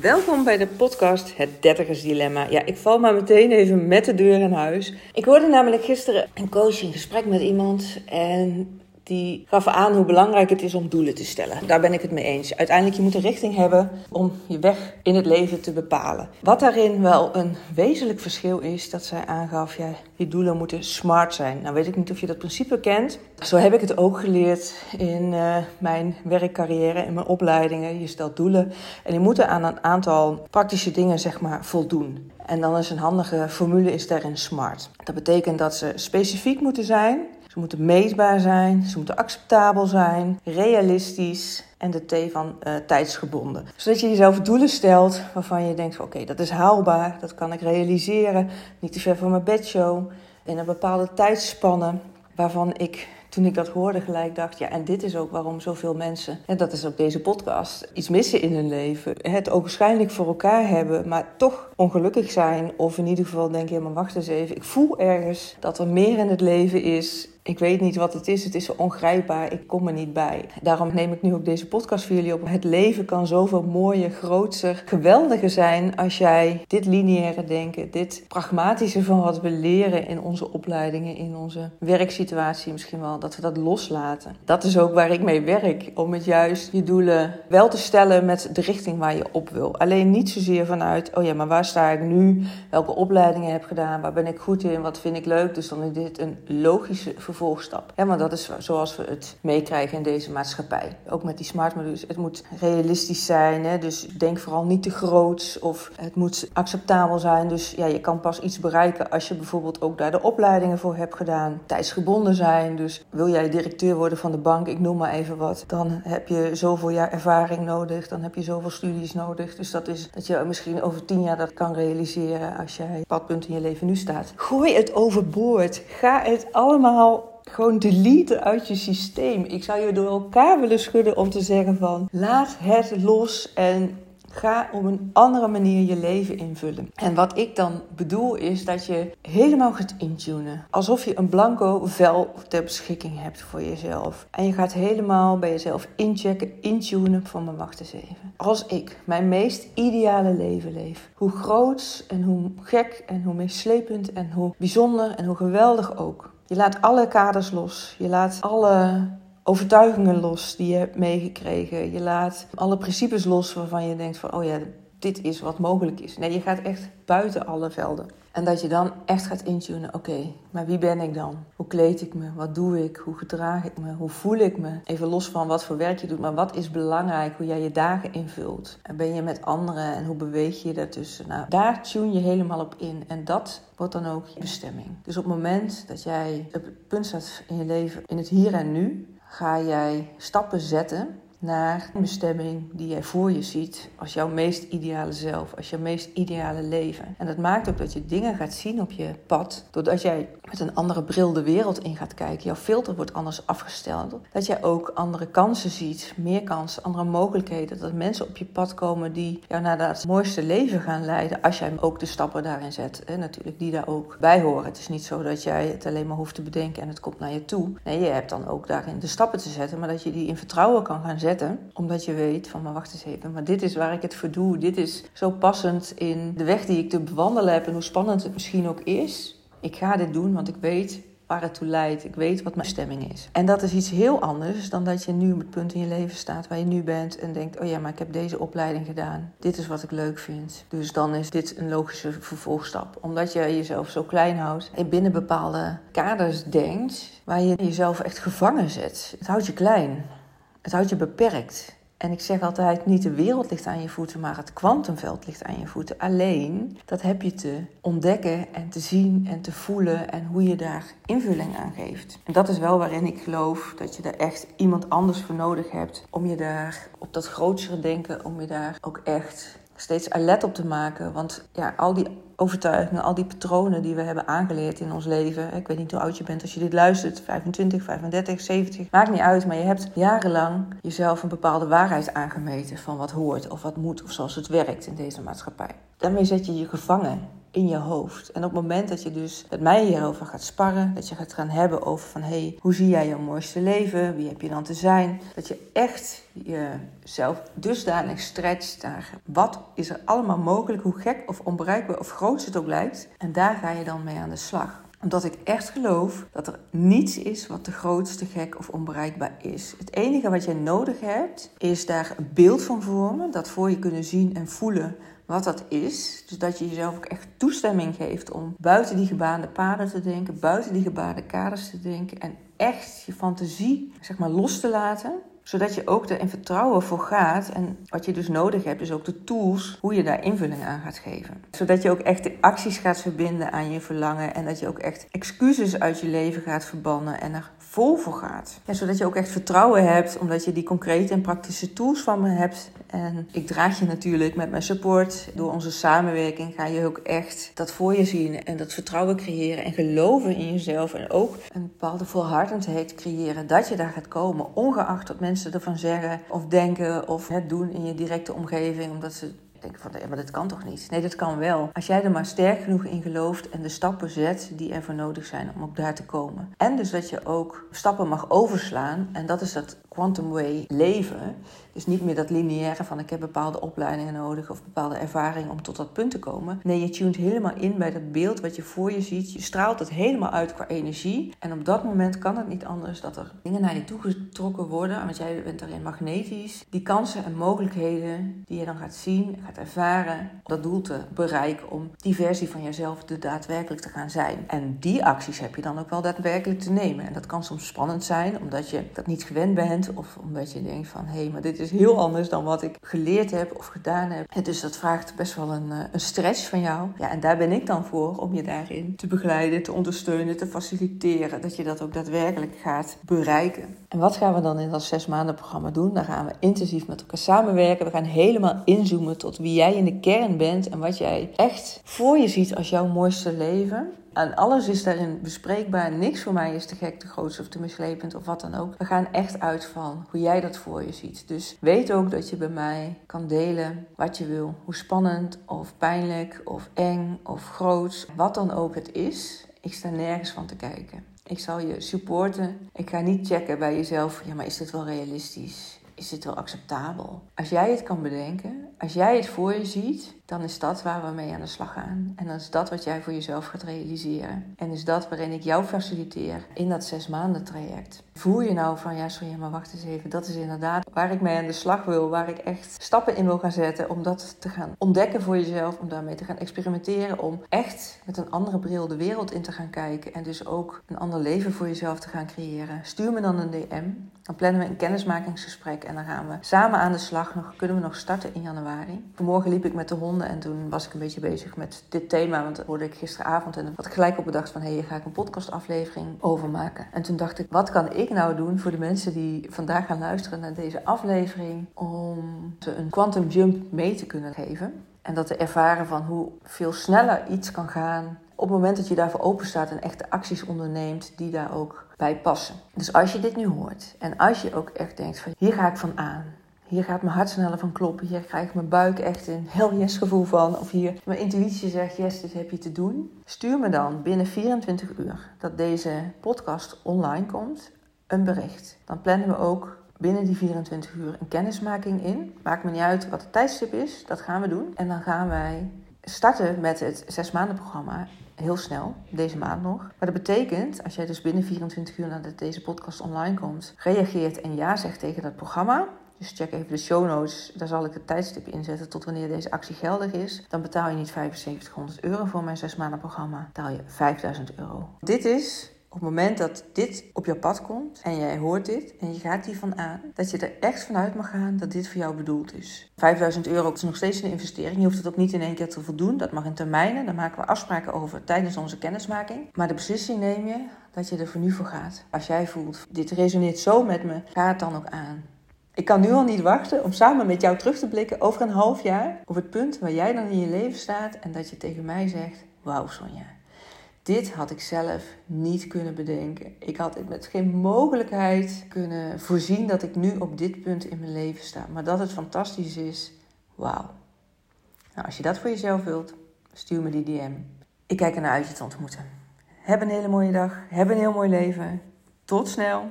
Welkom bij de podcast Het Dertigers Dilemma. Ja, ik val maar meteen even met de deur in huis. Ik hoorde namelijk gisteren een coach in gesprek met iemand en die gaf aan hoe belangrijk het is om doelen te stellen. Daar ben ik het mee eens. Uiteindelijk je moet een richting hebben om je weg in het leven te bepalen. Wat daarin wel een wezenlijk verschil is, dat zij aangaf, ja, je doelen moeten smart zijn. Nou weet ik niet of je dat principe kent. Zo heb ik het ook geleerd in uh, mijn werkcarrière, in mijn opleidingen. Je stelt doelen en die moeten aan een aantal praktische dingen zeg maar voldoen. En dan is een handige formule is daarin SMART. Dat betekent dat ze specifiek moeten zijn, ze moeten meetbaar zijn, ze moeten acceptabel zijn, realistisch en de T van uh, tijdsgebonden. Zodat je jezelf doelen stelt waarvan je denkt: oké, dat is haalbaar, dat kan ik realiseren, niet te ver van mijn bedshow, in een bepaalde tijdspanne waarvan ik toen ik dat hoorde gelijk dacht, ja, en dit is ook waarom zoveel mensen, en dat is ook deze podcast, iets missen in hun leven. Het ook waarschijnlijk voor elkaar hebben, maar toch ongelukkig zijn. Of in ieder geval denken, ja, maar wacht eens even, ik voel ergens dat er meer in het leven is ik weet niet wat het is. Het is ongrijpbaar. Ik kom er niet bij. Daarom neem ik nu ook deze podcast voor jullie op. Het leven kan zoveel mooier, groter, geweldiger zijn als jij dit lineaire denken, dit pragmatische van wat we leren in onze opleidingen, in onze werksituatie misschien wel, dat we dat loslaten. Dat is ook waar ik mee werk. Om het juist je doelen wel te stellen met de richting waar je op wil. Alleen niet zozeer vanuit, oh ja, maar waar sta ik nu? Welke opleidingen heb ik gedaan? Waar ben ik goed in? Wat vind ik leuk? Dus dan is dit een logische vervolgstap. Ja, want dat is zoals we het meekrijgen in deze maatschappij. Ook met die smart modules. Het moet realistisch zijn. Hè? Dus denk vooral niet te groot. Of het moet acceptabel zijn. Dus ja, je kan pas iets bereiken als je bijvoorbeeld ook daar de opleidingen voor hebt gedaan. Tijdsgebonden zijn. Dus wil jij directeur worden van de bank, ik noem maar even wat. Dan heb je zoveel jaar ervaring nodig. Dan heb je zoveel studies nodig. Dus dat is dat je misschien over tien jaar dat kan realiseren als jij padpunt in je leven nu staat. Gooi het overboord. Ga het allemaal gewoon delete uit je systeem. Ik zou je door elkaar willen schudden om te zeggen van laat het los en Ga op een andere manier je leven invullen. En wat ik dan bedoel is dat je helemaal gaat intunen. Alsof je een blanco vel ter beschikking hebt voor jezelf. En je gaat helemaal bij jezelf inchecken, intunen van mijn wacht eens even. Als ik mijn meest ideale leven leef, hoe groot en hoe gek en hoe meeslepend en hoe bijzonder en hoe geweldig ook. Je laat alle kaders los. Je laat alle overtuigingen los die je hebt meegekregen. Je laat alle principes los waarvan je denkt van, oh ja, dit is wat mogelijk is. Nee, je gaat echt buiten alle velden. En dat je dan echt gaat intunen, oké, maar wie ben ik dan? Hoe kleed ik me? Wat doe ik? Hoe gedraag ik me? Hoe voel ik me? Even los van wat voor werk je doet, maar wat is belangrijk? Hoe jij je dagen invult? En ben je met anderen en hoe beweeg je daartussen? Nou, daar tune je helemaal op in. En dat wordt dan ook je bestemming. Dus op het moment dat jij op het punt staat in je leven, in het hier en nu, ga jij stappen zetten naar een bestemming die jij voor je ziet als jouw meest ideale zelf, als jouw meest ideale leven. En dat maakt ook dat je dingen gaat zien op je pad, doordat jij met een andere bril de wereld in gaat kijken. Jouw filter wordt anders afgesteld. Dat jij ook andere kansen ziet, meer kansen, andere mogelijkheden. Dat mensen op je pad komen die jou naar dat mooiste leven gaan leiden, als jij ook de stappen daarin zet. Hè, natuurlijk, die daar ook bij horen. Het is niet zo dat jij het alleen maar hoeft te bedenken en het komt naar je toe. Nee, je hebt dan ook daarin de stappen te zetten, maar dat je die in vertrouwen kan gaan zetten omdat je weet van, maar wacht eens even, maar dit is waar ik het voor doe. Dit is zo passend in de weg die ik te bewandelen heb en hoe spannend het misschien ook is. Ik ga dit doen, want ik weet waar het toe leidt. Ik weet wat mijn stemming is. En dat is iets heel anders dan dat je nu op het punt in je leven staat waar je nu bent en denkt: oh ja, maar ik heb deze opleiding gedaan. Dit is wat ik leuk vind. Dus dan is dit een logische vervolgstap. Omdat je jezelf zo klein houdt en binnen bepaalde kaders denkt waar je jezelf echt gevangen zet. Het houdt je klein. Het houdt je beperkt. En ik zeg altijd, niet de wereld ligt aan je voeten, maar het kwantumveld ligt aan je voeten. Alleen, dat heb je te ontdekken en te zien en te voelen en hoe je daar invulling aan geeft. En dat is wel waarin ik geloof dat je daar echt iemand anders voor nodig hebt om je daar op dat grotere denken, om je daar ook echt steeds alert op te maken. Want ja, al die overtuigingen, al die patronen die we hebben aangeleerd in ons leven. Ik weet niet hoe oud je bent als je dit luistert, 25, 35, 70, maakt niet uit. Maar je hebt jarenlang jezelf een bepaalde waarheid aangemeten van wat hoort of wat moet of zoals het werkt in deze maatschappij. Daarmee zet je je gevangen in je hoofd. En op het moment dat je dus met mij hierover gaat sparren, dat je gaat gaan hebben over van hé, hey, hoe zie jij jouw mooiste leven? Wie heb je dan te zijn? Dat je echt jezelf dusdanig stretcht naar wat is er allemaal mogelijk, hoe gek of onbereikbaar of groot het ook lijkt. En daar ga je dan mee aan de slag omdat ik echt geloof dat er niets is wat de grootste gek of onbereikbaar is. Het enige wat jij nodig hebt, is daar een beeld van vormen. Dat voor je kunnen zien en voelen wat dat is. Dus dat je jezelf ook echt toestemming geeft om buiten die gebaande paden te denken, buiten die gebaande kaders te denken en echt je fantasie zeg maar los te laten zodat je ook er in vertrouwen voor gaat. En wat je dus nodig hebt, is ook de tools hoe je daar invulling aan gaat geven. Zodat je ook echt de acties gaat verbinden aan je verlangen. En dat je ook echt excuses uit je leven gaat verbannen en er vol voor gaat. Ja, zodat je ook echt vertrouwen hebt, omdat je die concrete en praktische tools van me hebt. En ik draag je natuurlijk met mijn support. Door onze samenwerking ga je ook echt dat voor je zien en dat vertrouwen creëren en geloven in jezelf. En ook een bepaalde volhardendheid creëren dat je daar gaat komen, ongeacht wat mensen ervan zeggen of denken of het doen in je directe omgeving, omdat ze denk van, ja, maar dat kan toch niet? Nee, dat kan wel. Als jij er maar sterk genoeg in gelooft en de stappen zet die ervoor nodig zijn om ook daar te komen. En dus dat je ook stappen mag overslaan. En dat is dat quantum way leven. Dus niet meer dat lineaire van ik heb bepaalde opleidingen nodig of bepaalde ervaring om tot dat punt te komen. Nee, je tunt helemaal in bij dat beeld wat je voor je ziet. Je straalt het helemaal uit qua energie. En op dat moment kan het niet anders dat er dingen naar je toe getrokken worden. Want jij bent daarin magnetisch. Die kansen en mogelijkheden die je dan gaat zien, gaat ervaren, dat doel te bereiken om die versie van jezelf de daadwerkelijk te gaan zijn. En die acties heb je dan ook wel daadwerkelijk te nemen. En dat kan soms spannend zijn, omdat je dat niet gewend bent of omdat je denkt van hé, hey, maar dit is heel anders dan wat ik geleerd heb of gedaan heb. Dus dat vraagt best wel een, eh, een stretch van jou. Ja, en daar ben ik dan voor om je daarin te begeleiden, te ondersteunen, te faciliteren. Dat je dat ook daadwerkelijk gaat bereiken. En wat gaan we dan in dat zes maanden programma doen? Daar gaan we intensief met elkaar samenwerken. We gaan helemaal inzoomen tot wie jij in de kern bent en wat jij echt voor je ziet als jouw mooiste leven. En alles is daarin bespreekbaar. Niks voor mij is te gek, te groot of te mislepend of wat dan ook. We gaan echt uit van hoe jij dat voor je ziet. Dus weet ook dat je bij mij kan delen wat je wil. Hoe spannend of pijnlijk of eng of groot, wat dan ook het is. Ik sta nergens van te kijken. Ik zal je supporten. Ik ga niet checken bij jezelf. Ja, maar is dit wel realistisch? Is dit wel acceptabel? Als jij het kan bedenken, als jij het voor je ziet, dan is dat waar we mee aan de slag gaan. En dan is dat wat jij voor jezelf gaat realiseren. En is dat waarin ik jou faciliteer in dat zes maanden traject. Voel je nou van, ja sorry, maar wacht eens even. Dat is inderdaad waar ik mee aan de slag wil. Waar ik echt stappen in wil gaan zetten om dat te gaan ontdekken voor jezelf. Om daarmee te gaan experimenteren. Om echt met een andere bril de wereld in te gaan kijken. En dus ook een ander leven voor jezelf te gaan creëren. Stuur me dan een DM. Dan plannen we een kennismakingsgesprek. En dan gaan we samen aan de slag. Kunnen we nog starten in januari. Vanmorgen liep ik met de honden en toen was ik een beetje bezig met dit thema. Want dat hoorde ik gisteravond en ik gelijk op bedacht van... hé, hey, hier ga ik een podcastaflevering over maken. En toen dacht ik, wat kan ik nou doen voor de mensen die vandaag gaan luisteren naar deze aflevering... om ze een quantum jump mee te kunnen geven. En dat te ervaren van hoe veel sneller iets kan gaan op het moment dat je daarvoor open staat en echte acties onderneemt die daar ook bij passen. Dus als je dit nu hoort en als je ook echt denkt van hier ga ik van aan, hier gaat mijn hart sneller van kloppen. Hier krijg ik mijn buik echt een hell yes gevoel van. Of hier mijn intuïtie zegt yes, dit heb je te doen. Stuur me dan binnen 24 uur dat deze podcast online komt een bericht. Dan plannen we ook binnen die 24 uur een kennismaking in. Maakt me niet uit wat het tijdstip is, dat gaan we doen. En dan gaan wij starten met het zes maanden programma heel snel, deze maand nog. Maar dat betekent, als jij dus binnen 24 uur nadat deze podcast online komt, reageert en ja zegt tegen dat programma, dus check even de show notes. Daar zal ik het tijdstip inzetten tot wanneer deze actie geldig is. Dan betaal je niet 7500 euro voor mijn zes maanden programma. Betaal je 5000 euro. Dit is op het moment dat dit op jouw pad komt en jij hoort dit en je gaat hiervan aan, dat je er echt vanuit mag gaan dat dit voor jou bedoeld is. 5000 euro is nog steeds een investering. Je hoeft het ook niet in één keer te voldoen. Dat mag in termijnen. Daar maken we afspraken over tijdens onze kennismaking. Maar de beslissing neem je dat je er voor nu voor gaat. Als jij voelt, dit resoneert zo met me, ga het dan ook aan. Ik kan nu al niet wachten om samen met jou terug te blikken over een half jaar op het punt waar jij dan in je leven staat en dat je tegen mij zegt: Wauw, Sonja, dit had ik zelf niet kunnen bedenken. Ik had het met geen mogelijkheid kunnen voorzien dat ik nu op dit punt in mijn leven sta. Maar dat het fantastisch is, wauw. Nou, als je dat voor jezelf wilt, Stuur me die DM. Ik kijk ernaar uit je te ontmoeten. Heb een hele mooie dag. Heb een heel mooi leven. Tot snel.